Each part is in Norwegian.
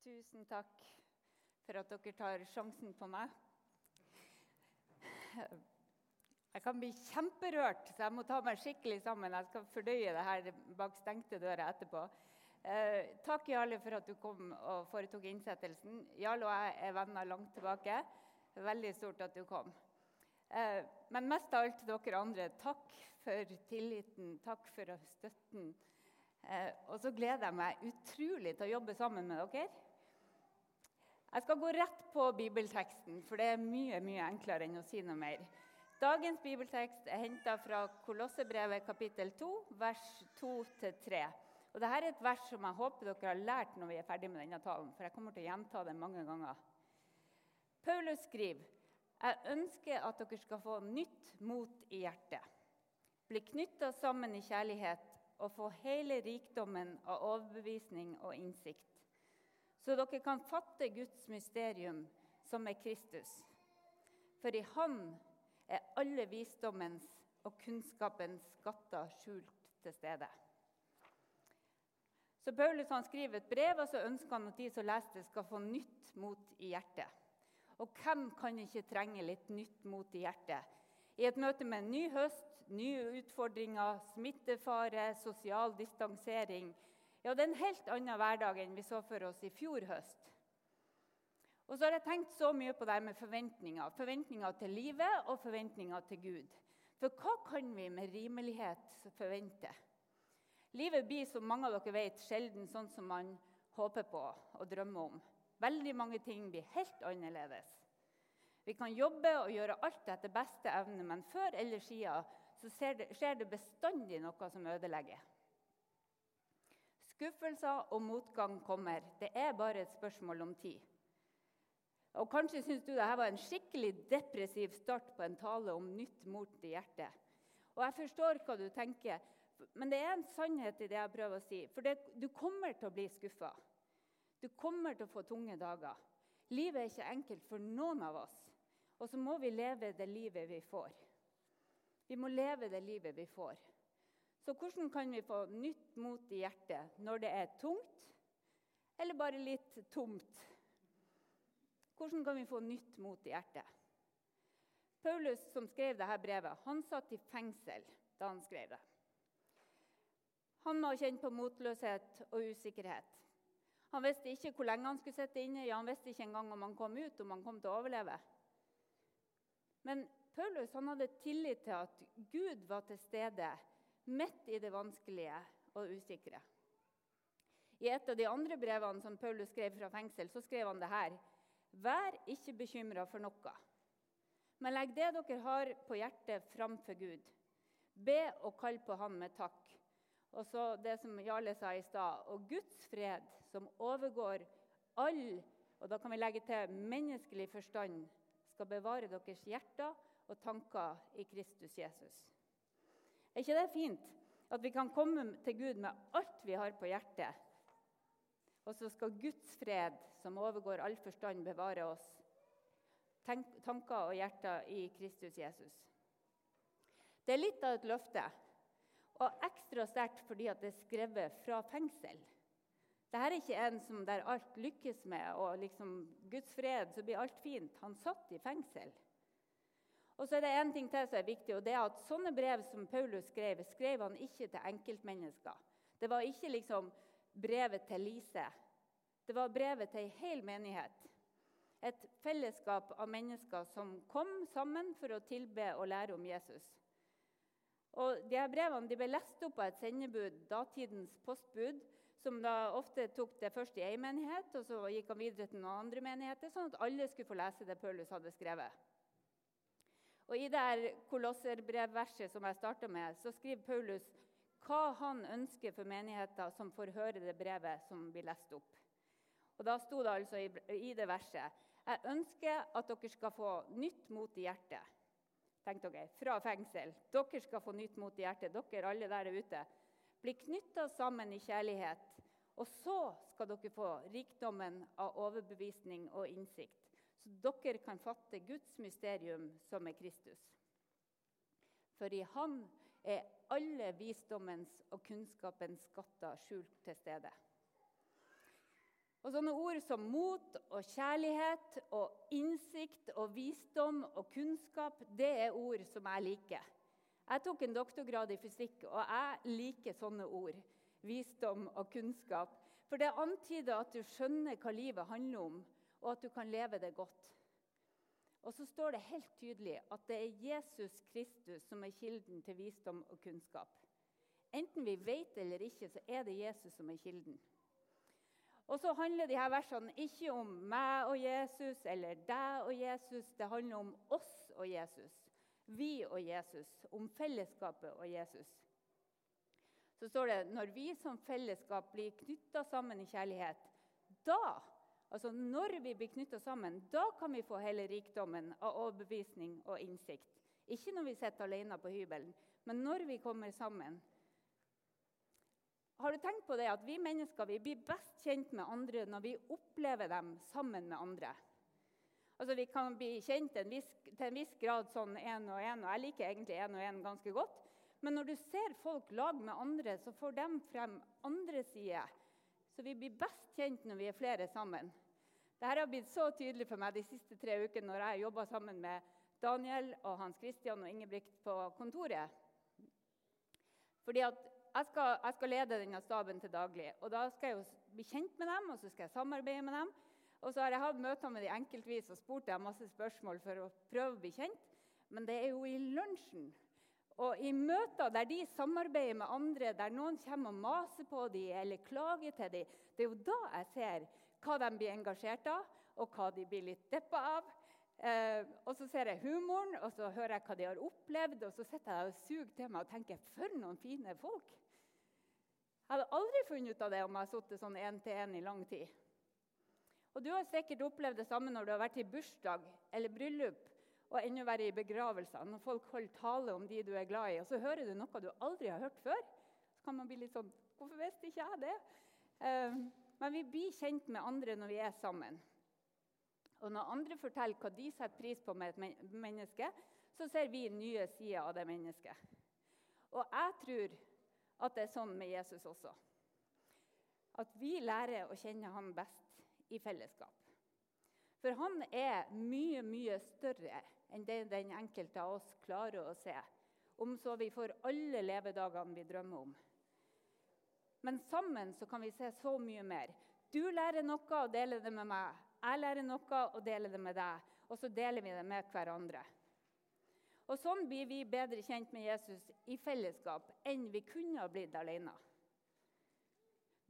Tusen takk for at dere tar sjansen på meg. Jeg kan bli kjemperørt, så jeg må ta meg skikkelig sammen. Jeg skal fordøye det her bak stengte dører etterpå. Eh, takk, Jarle, for at du kom og foretok innsettelsen. Jarle og jeg er venner langt tilbake. Veldig stort at du kom. Eh, men mest av alt til dere andre, takk for tilliten, takk for støtten. Eh, og så gleder jeg meg utrolig til å jobbe sammen med dere. Jeg skal gå rett på bibelteksten, for det er mye mye enklere enn å si noe mer. Dagens bibeltekst er henta fra Kolossebrevet kapittel 2, vers 2-3. Og Dette er et vers som jeg håper dere har lært når vi er ferdig med denne talen, for jeg kommer til å gjenta det mange ganger. Paulus skriver jeg ønsker at dere skal få nytt mot i hjertet. Bli knytta sammen i kjærlighet og få hele rikdommen av overbevisning og innsikt så dere kan fatte Guds mysterium, som er Kristus. For i Han er alle visdommens og kunnskapens skatter skjult til stede. Så Paulus han skriver et brev, og så ønsker han at de som leser det, skal få nytt mot i hjertet. Og hvem kan ikke trenge litt nytt mot i hjertet? I et møte med en ny høst, nye utfordringer, smittefare, sosial distansering, ja, det er en helt annen hverdag enn vi så for oss i fjor høst. Og så har jeg tenkt så mye på det med forventninger. Forventninger til livet og forventninger til Gud. For hva kan vi med rimelighet forvente? Livet blir, som mange av dere vet, sjelden sånn som man håper på og drømmer om. Veldig mange ting blir helt annerledes. Vi kan jobbe og gjøre alt etter beste evne, men før eller siden så skjer det bestandig noe som ødelegger. Skuffelser og motgang kommer. Det er bare et spørsmål om tid. Og Kanskje syns du dette var en skikkelig depressiv start på en tale om nytt mot i hjertet. Og jeg forstår hva du tenker, men det er en sannhet i det jeg prøver å si. For det, du kommer til å bli skuffa. Du kommer til å få tunge dager. Livet er ikke enkelt for noen av oss. Og så må vi leve det livet vi får. Vi må leve det livet vi får. Så hvordan kan vi få nytt mot i hjertet når det er tungt, eller bare litt tomt? Hvordan kan vi få nytt mot i hjertet? Paulus, som skrev dette brevet, han satt i fengsel da han skrev det. Han må ha kjent på motløshet og usikkerhet. Han visste ikke hvor lenge han skulle sitte inne. Ja, han visste ikke engang om han kom ut, om han kom til å overleve. Men Paulus han hadde tillit til at Gud var til stede midt i det vanskelige og usikre. I et av de andre brevene som Paulus skrev fra fengsel, så skrev han det her. Vær ikke bekymra for noe, men legg det dere har på hjertet, framfor Gud. Be og kall på Han med takk. Og så det som Jarle sa i stad. Og Guds fred, som overgår all og da kan vi legge til menneskelig forstand, skal bevare deres hjerter og tanker i Kristus Jesus. Er ikke det fint? At vi kan komme til Gud med alt vi har på hjertet. Og så skal Guds fred, som overgår all forstand, bevare oss. tanker og hjerter i Kristus Jesus. Det er litt av et løfte, og ekstra sterkt fordi det er skrevet fra fengsel. Dette er ikke en som der alt lykkes med, og liksom Guds fred, så blir alt fint. Han satt i fengsel. Og så er det en ting til som er viktig, og det er at sånne brev som Paulus skrev, skrev han ikke til enkeltmennesker. Det var ikke liksom brevet til Lise. Det var brevet til ei hel menighet. Et fellesskap av mennesker som kom sammen for å tilbe og lære om Jesus. Og de her Brevene de ble lest opp av et sendebud, datidens postbud, som da ofte tok det først i én menighet, og så gikk han videre til noen andre menigheter, sånn at alle skulle få lese det Paulus hadde skrevet. Og I det kolosserbrevverset som jeg starta med, så skriver Paulus hva han ønsker for menigheter som får høre det brevet som blir lest opp. Og Da sto det altså i det verset jeg ønsker at dere skal få nytt mot i hjertet. Tenk dere, Fra fengsel. Dere skal få nytt mot i hjertet, dere alle der ute. Bli knytta sammen i kjærlighet. Og så skal dere få rikdommen av overbevisning og innsikt så dere kan fatte Guds mysterium, som er Kristus. For i Han er alle visdommens og kunnskapens skatter skjult til stede. Og sånne ord som mot og kjærlighet og innsikt og visdom og kunnskap, det er ord som jeg liker. Jeg tok en doktorgrad i fysikk, og jeg liker sånne ord. Visdom og kunnskap. For det antyder at du skjønner hva livet handler om, og at du kan leve det godt. Og så står det helt tydelig at det er Jesus Kristus som er kilden til visdom og kunnskap. Enten vi vet eller ikke, så er det Jesus som er kilden. Og så handler de her versene ikke om meg og Jesus eller deg og Jesus. Det handler om oss og Jesus. Vi og Jesus. Om fellesskapet og Jesus. Så står det når vi som fellesskap blir knytta sammen i kjærlighet, da Altså Når vi blir knytta sammen, da kan vi få hele rikdommen av overbevisning og innsikt. Ikke når vi sitter alene på hybelen, men når vi kommer sammen. Har du tenkt på det at Vi mennesker vi blir best kjent med andre når vi opplever dem sammen med andre. Altså Vi kan bli kjent en viss, til en viss grad sånn én og én, jeg liker egentlig én og én ganske godt. Men når du ser folk lag med andre, så får de frem andre sider. Så vi blir best kjent når vi er flere sammen. Dette har blitt så tydelig for meg de siste tre ukene når jeg har jobba sammen med Daniel og Hans Christian og Ingebrigt på kontoret. Fordi at jeg skal, jeg skal, lede denne staben til daglig. og Da skal jeg jo bli kjent med dem og så skal jeg samarbeide med dem. Og så har jeg hatt møter med dem enkeltvis og spurt dem masse spørsmål for å prøve å bli kjent. Men det er jo i lunsjen og i møter der de samarbeider med andre, der noen kommer og maser på dem eller klager til dem, det er jo da jeg ser hva de blir engasjert av, og hva de blir litt deppa av. Eh, og så ser jeg humoren, og så hører jeg hva de har opplevd, og så sitter jeg og suger til meg og tenker for noen fine folk. Jeg hadde aldri funnet ut av det om jeg hadde sittet sånn én til én i lang tid. Og Du har sikkert opplevd det samme når du har vært i bursdag eller bryllup og enda verre i begravelser. Når folk holder tale om de du er glad i, og så hører du noe du aldri har hørt før. Så kan man bli litt sånn Hvorfor visste ikke jeg det? Eh, men vi blir kjent med andre når vi er sammen. Og når andre forteller hva de setter pris på med et menneske, så ser vi nye sider av det mennesket. Og jeg tror at det er sånn med Jesus også. At vi lærer å kjenne ham best i fellesskap. For han er mye, mye større enn det den enkelte av oss klarer å se. Om så vi får alle levedagene vi drømmer om. Men sammen så kan vi se så mye mer. Du lærer noe og deler det med meg. Jeg lærer noe og deler det med deg. Og så deler vi det med hverandre. Og Sånn blir vi bedre kjent med Jesus i fellesskap enn vi kunne ha blitt alene.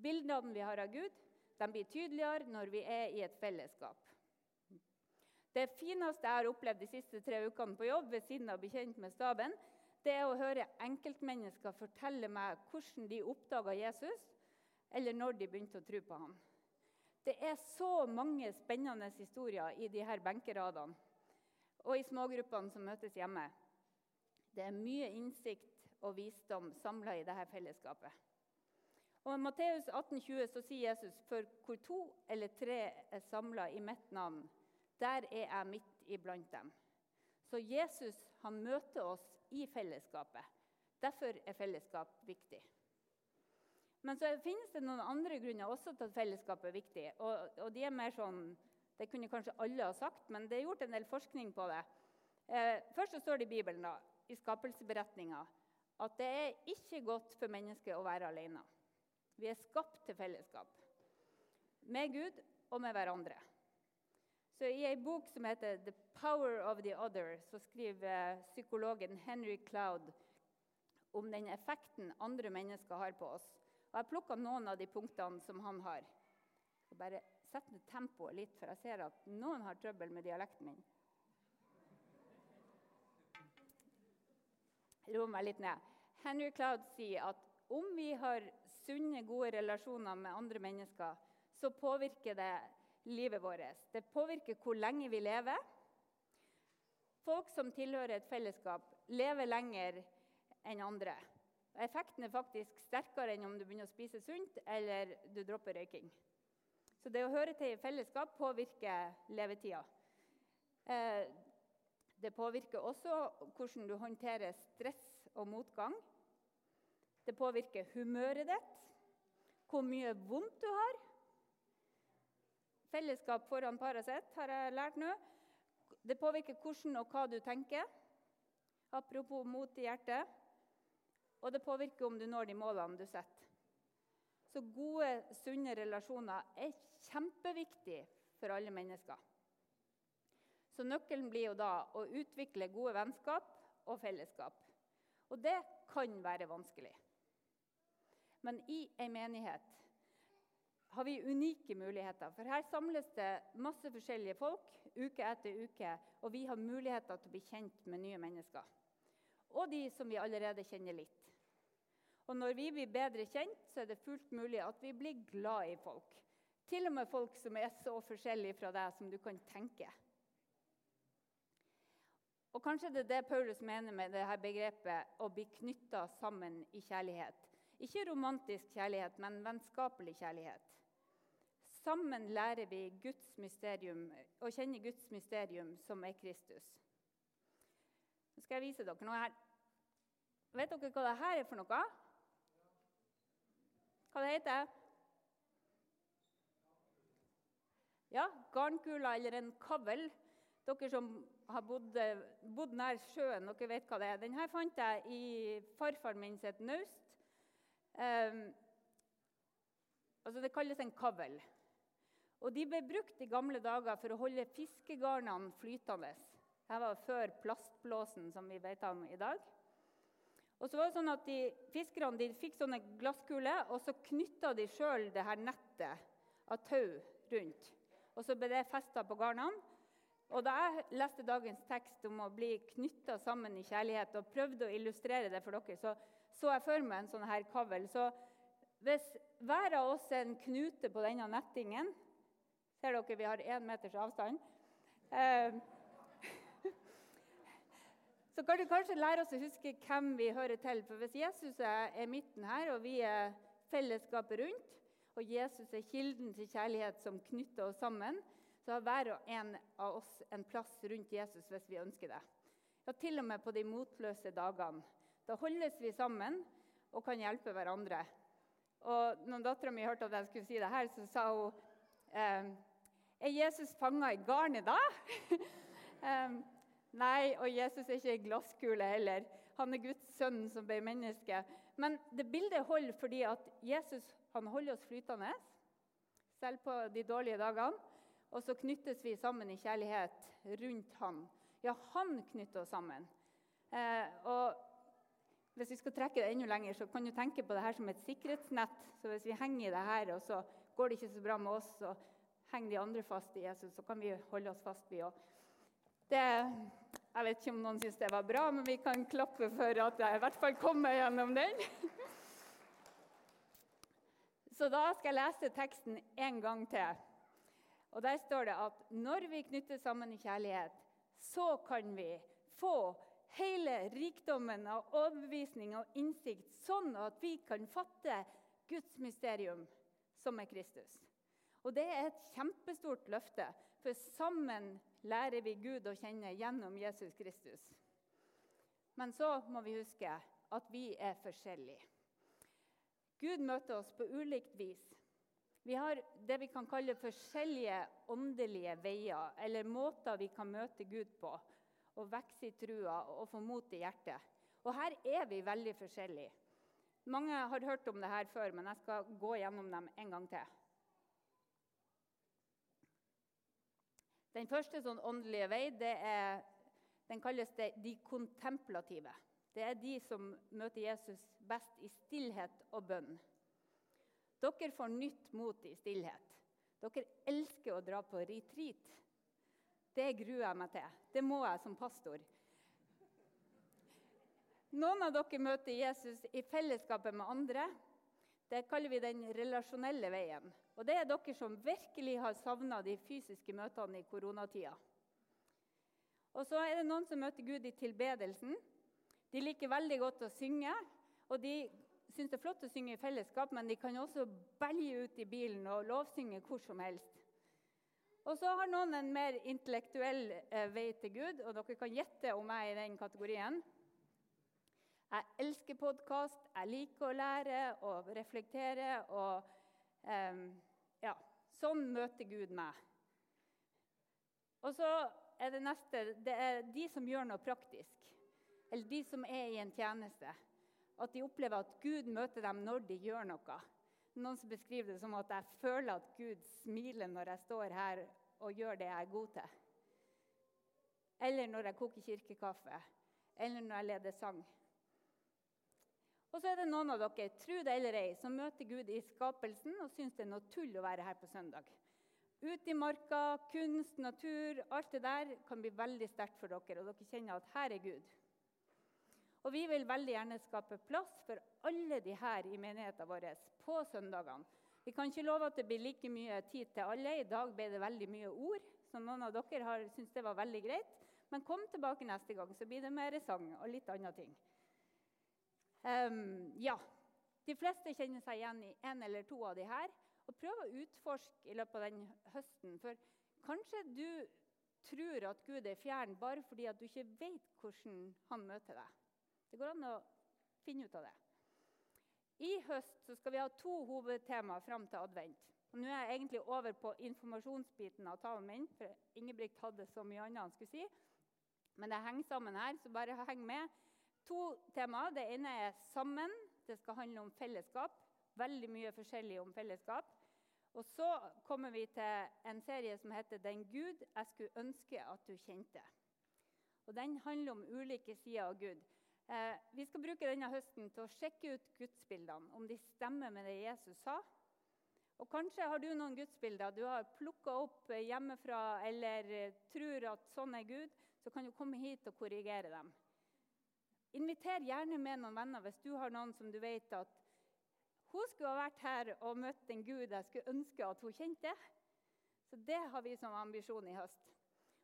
Bildene vi har av Gud, de blir tydeligere når vi er i et fellesskap. Det fineste jeg har opplevd de siste tre ukene på jobb, ved siden av Bekjent med staben, det er å høre enkeltmennesker fortelle meg hvordan de oppdaga Jesus, eller når de begynte å tro på ham. Det er så mange spennende historier i de her benkeradene og i smågruppene som møtes hjemme. Det er mye innsikt og visdom samla i dette fellesskapet. Og I Matteus 18,20 så sier Jesus for hvor to eller tre er samla i mitt navn, der er jeg midt iblant dem. Så Jesus han møter oss i fellesskapet. Derfor er fellesskap viktig. Men så finnes det noen andre grunner også til at fellesskapet er viktig. Og, og de er mer sånn, Det kunne kanskje alle ha sagt, men det er gjort en del forskning på det. Eh, først så står det i Bibelen, da, i skapelsesberetninga, at det er ikke godt for mennesket å være alene. Vi er skapt til fellesskap. Med Gud og med hverandre. Så I ei bok som heter 'The Power of the Other', så skriver psykologen Henry Cloud om den effekten andre mennesker har på oss. Og Jeg plukka noen av de punktene som han har. Jeg bare sett ned tempoet litt, for jeg ser at noen har trøbbel med dialekten min. Ro meg litt ned. Henry Cloud sier at om vi har sunne, gode relasjoner med andre mennesker, så påvirker det livet vårt. Det påvirker hvor lenge vi lever. Folk som tilhører et fellesskap, lever lenger enn andre. Effekten er faktisk sterkere enn om du begynner å spise sunt eller du dropper røyking. Så det å høre til i fellesskap påvirker levetida. Eh, det påvirker også hvordan du håndterer stress og motgang. Det påvirker humøret ditt, hvor mye vondt du har. Fellesskap foran Paracet har jeg lært nå. Det påvirker hvordan og hva du tenker. Apropos mot i hjertet. Og det påvirker om du når de målene du setter. Så gode, sunne relasjoner er kjempeviktig for alle mennesker. Så nøkkelen blir jo da å utvikle gode vennskap og fellesskap. Og det kan være vanskelig. Men i ei menighet har vi unike muligheter. For her samles det masse forskjellige folk uke etter uke, og vi har muligheter til å bli kjent med nye mennesker. Og de som vi allerede kjenner litt. Og når vi blir bedre kjent, så er det fullt mulig at vi blir glad i folk. Til og med folk som er så forskjellige fra deg som du kan tenke. Og Kanskje det er det Paulus mener med det her begrepet å bli knytta sammen i kjærlighet. Ikke romantisk kjærlighet, men vennskapelig kjærlighet. Sammen lærer vi Guds mysterium, å kjenne Guds mysterium, som er Kristus. Nå skal jeg vise dere noe her. Vet dere hva dette er for noe? Hva det heter Ja, garnkula eller en kavl. Dere som har bodd, bodd, nær sjøen, dere vet hva det er. Denne fant jeg i farfar min sitt naust. Um, altså det kalles en kavl. Og De ble brukt i gamle dager for å holde fiskegarnene flytende. Dette var før plastblåsen som vi vet om i dag. Og så var det sånn at de, Fiskerne de fikk sånne glasskuler, og så knytta de sjøl det her nettet av tau rundt. Og så ble det festa på garnene. Og Da jeg leste dagens tekst om å bli knytta sammen i kjærlighet, og prøvde å illustrere det for dere, så så jeg for meg en sånn her kavl. Så hvis hver av oss er en knute på denne nettingen Ser dere vi har én meters avstand? Eh, så kan du kanskje lære oss å huske hvem vi hører til. For Hvis Jesus er midten her, og vi er fellesskapet rundt, og Jesus er kilden til kjærlighet som knytter oss sammen, så har hver og en av oss en plass rundt Jesus hvis vi ønsker det. Ja, Til og med på de motløse dagene. Da holdes vi sammen og kan hjelpe hverandre. Og når dattera mi hørte at jeg skulle si det her, så sa hun eh, Er Jesus fanga i garnet da? Nei, og Jesus er ikke ei glasskule heller. Han er Guds sønn som ble menneske. Men det bildet holder fordi at Jesus holder oss flytende, selv på de dårlige dagene. Og så knyttes vi sammen i kjærlighet rundt han. Ja, han knytter oss sammen. Eh, og hvis vi skal trekke det enda lenger, så kan du tenke på det her som et sikkerhetsnett. Så hvis vi henger i det her, og så går det ikke så bra med oss, så henger de andre fast i Jesus, så kan vi holde oss fast, vi òg. Jeg vet ikke om noen syns det var bra, men vi kan klappe for at jeg i hvert fall kom meg gjennom den. Så da skal jeg lese teksten en gang til. Og Der står det at når vi knytter sammen i kjærlighet, så kan vi få hele rikdommen av overbevisning og innsikt, sånn at vi kan fatte Guds mysterium, som er Kristus. Og Det er et kjempestort løfte, for sammen lærer vi Gud å kjenne gjennom Jesus Kristus. Men så må vi huske at vi er forskjellige. Gud møter oss på ulikt vis. Vi har det vi kan kalle forskjellige åndelige veier, eller måter vi kan møte Gud på, og vokse i trua og få mot i hjertet. Og her er vi veldig forskjellige. Mange har hørt om det her før, men jeg skal gå gjennom dem en gang til. Den første sånn åndelige vei er, den kalles det de kontemplative. Det er de som møter Jesus best i stillhet og bønn. Dere får nytt mot i stillhet. Dere elsker å dra på retreat. Det gruer jeg meg til. Det må jeg som pastor. Noen av dere møter Jesus i fellesskapet med andre. Det kaller vi den relasjonelle veien. Og det er dere som virkelig har savna de fysiske møtene i koronatida. Og så er det noen som møter Gud i tilbedelsen. De liker veldig godt å synge. Og de syns det er flott å synge i fellesskap, men de kan også belge ut i bilen og lovsynge hvor som helst. Og så har noen en mer intellektuell eh, vei til Gud, og dere kan gjette om jeg er i den kategorien. Jeg elsker podkast, jeg liker å lære og reflektere. og... um, ja, sånn møter Gud meg. Og så er det neste det er de som gjør noe praktisk, eller de som er i en tjeneste. At de opplever at Gud møter dem når de gjør noe. Noen som beskriver det som at jeg føler at Gud smiler når jeg står her og gjør det jeg er god til. Eller når jeg koker kirkekaffe, eller når jeg leder sang. Og så er det noen av dere tro det eller ei, som møter Gud i skapelsen og syns det er noe tull å være her på søndag. Ute i marka, kunst, natur, alt det der kan bli veldig sterkt for dere. Og dere kjenner at her er Gud. Og vi vil veldig gjerne skape plass for alle de her i menigheten vår på søndagene. Vi kan ikke love at det blir like mye tid til alle. I dag ble det veldig mye ord, så noen av dere har syntes det var veldig greit. Men kom tilbake neste gang, så blir det mer sang og litt andre ting. Um, ja, De fleste kjenner seg igjen i en eller to av de her. og Prøv å utforske i løpet av den høsten. For kanskje du tror at Gud er fjern bare fordi at du ikke vet hvordan han møter deg. Det går an å finne ut av det. I høst skal vi ha to hovedtemaer fram til advent. Og nå er jeg egentlig over på informasjonsbiten av talen min. for Ingebrigt hadde så mye annet han skulle si. Men det henger sammen her, så bare heng med to temaer. Det ene er 'sammen'. Det skal handle om fellesskap. Veldig mye forskjellig om fellesskap. Og så kommer vi til en serie som heter 'Den Gud jeg skulle ønske at du kjente'. Og Den handler om ulike sider av Gud. Eh, vi skal bruke denne høsten til å sjekke ut gudsbildene, om de stemmer med det Jesus sa. Og Kanskje har du noen gudsbilder du har plukka opp hjemmefra eller tror at sånn er Gud. Så kan du komme hit og korrigere dem. Inviter gjerne med noen venner hvis du har noen som du vet at hun skulle ha vært her og møtt en gud jeg skulle ønske at hun kjente. Så Det har vi som ambisjon i høst.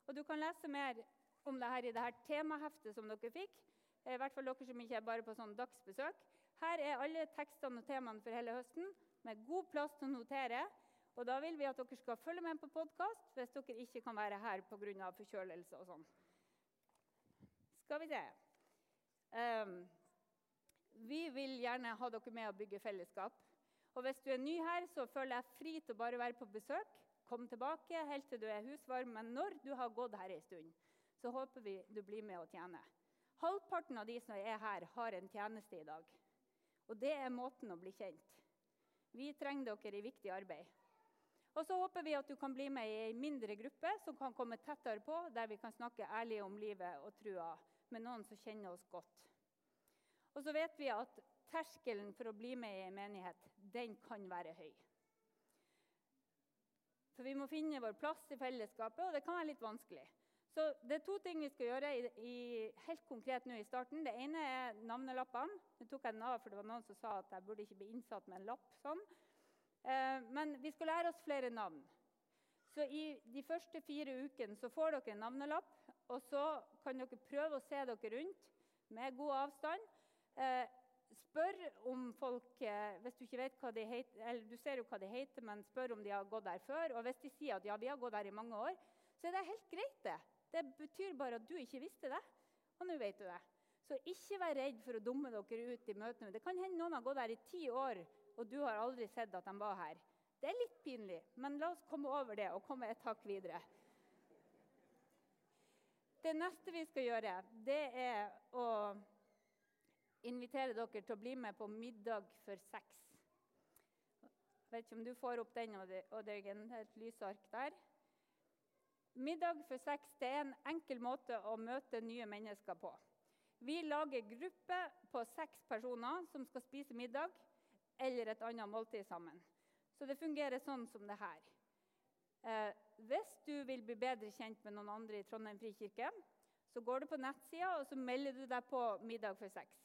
Og Du kan lese mer om det her i det her temaheftet som dere fikk. I hvert fall dere som ikke er bare på sånn dagsbesøk. Her er alle tekstene og temaene for hele høsten med god plass til å notere. Og Da vil vi at dere skal følge med på podkast hvis dere ikke kan være her pga. forkjølelse og sånn. Skal vi se. Um, vi vil gjerne ha dere med å bygge fellesskap. Og Hvis du er ny her, så føler jeg fri til å bare være på besøk. Kom tilbake helt til du er husvarm. Men når du har gått her en stund, så håper vi du blir med og tjener. Halvparten av de som er her, har en tjeneste i dag. Og det er måten å bli kjent. Vi trenger dere i viktig arbeid. Og så håper vi at du kan bli med i ei mindre gruppe som kan komme tettere på, der vi kan snakke ærlig om livet og trua med noen som kjenner oss godt. Og så vet vi at terskelen for å bli med i en menighet den kan være høy. For vi må finne vår plass i fellesskapet, og det kan være litt vanskelig. Så Det er to ting vi skal gjøre i, i, helt konkret nå i starten. Det ene er navnelappene. Nå tok jeg den av, for det var noen som sa at jeg burde ikke bli innsatt med en lapp. sånn. Eh, men vi skal lære oss flere navn. Så I de første fire ukene så får dere en navnelapp. Og så kan dere prøve å se dere rundt med god avstand. Eh, spør om folk eh, Hvis du ikke vet hva de heter, eller du ser jo hva de heter, men spør om de har gått der før. Og hvis de sier at ja, vi har gått der i mange år, så er det helt greit. Det Det betyr bare at du ikke visste det. Og nå vet du det. Så ikke vær redd for å dumme dere ut i møtene. Det kan hende noen har gått der i ti år, og du har aldri sett at de var her. Det er litt pinlig, men la oss komme over det og komme et hakk videre. Det neste vi skal gjøre, det er å invitere dere til å bli med på middag for seks. Jeg vet ikke om du får opp den, Odd Øygen. Et lysark der. Middag for seks det er en enkel måte å møte nye mennesker på. Vi lager gruppe på seks personer som skal spise middag eller et annet måltid sammen. Så det fungerer sånn som det her. Eh, hvis du vil bli bedre kjent med noen andre i Trondheim frikirke, så går du på nettsida og så melder du deg på middag for seks.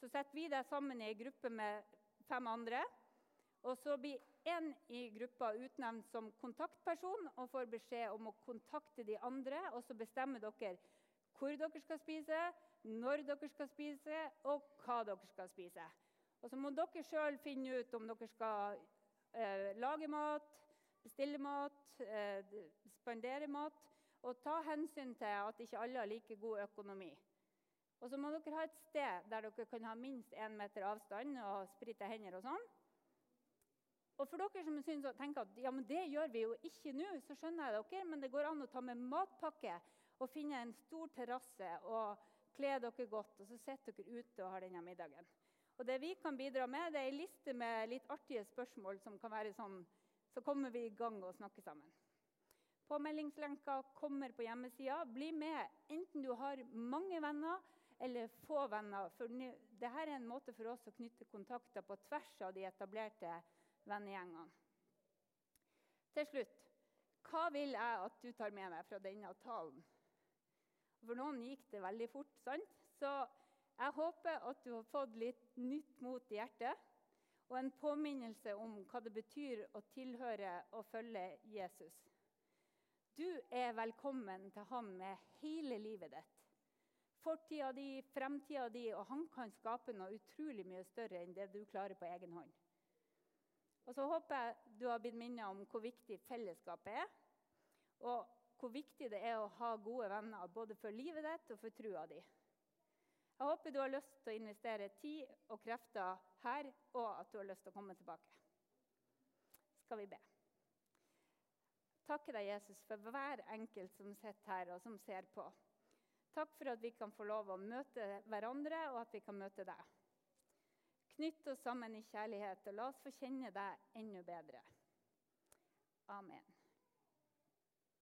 Så setter vi deg sammen i ei gruppe med fem andre. Og så blir én i gruppa utnevnt som kontaktperson og får beskjed om å kontakte de andre. Og så bestemmer dere hvor dere skal spise, når dere skal spise, og hva dere skal spise. Og så må dere sjøl finne ut om dere skal eh, lage mat, bestille mat, eh, spandere mat. Og ta hensyn til at ikke alle har like god økonomi. Og så må dere ha et sted der dere kan ha minst én meter avstand og sprite hender og sånn. Og for dere som synes, tenker at ja, men det gjør vi jo ikke nå, så skjønner jeg dere, men det går an å ta med matpakke og finne en stor terrasse og kle dere godt, og så sitter dere ute og har denne middagen. Og det vi kan bidra med, det er ei liste med litt artige spørsmål som kan være sånn Så kommer vi i gang og snakker sammen. Påmeldingslenka kommer på hjemmesida. Bli med enten du har mange venner eller få venner. For dette er en måte for oss å knytte kontakter på tvers av de etablerte vennegjengene. Til slutt hva vil jeg at du tar med deg fra denne talen? For noen gikk det veldig fort, sant? Så jeg håper at du har fått litt nytt mot i hjertet. Og en påminnelse om hva det betyr å tilhøre og følge Jesus. Du er velkommen til ham med hele livet ditt. Fortida di, fremtida di, og han kan skape noe utrolig mye større enn det du klarer på egen hånd. Og så håper jeg du har blitt minnet om hvor viktig fellesskapet er. Og hvor viktig det er å ha gode venner både for livet ditt og for trua di. Jeg håper du har lyst til å investere tid og krefter her, og at du har lyst til å komme tilbake. Skal vi be. Takke deg, Jesus, for hver enkelt som sitter her og som ser på. Takk for at vi kan få lov å møte hverandre, og at vi kan møte deg. Knytt oss sammen i kjærlighet, og la oss få kjenne deg enda bedre. Amen.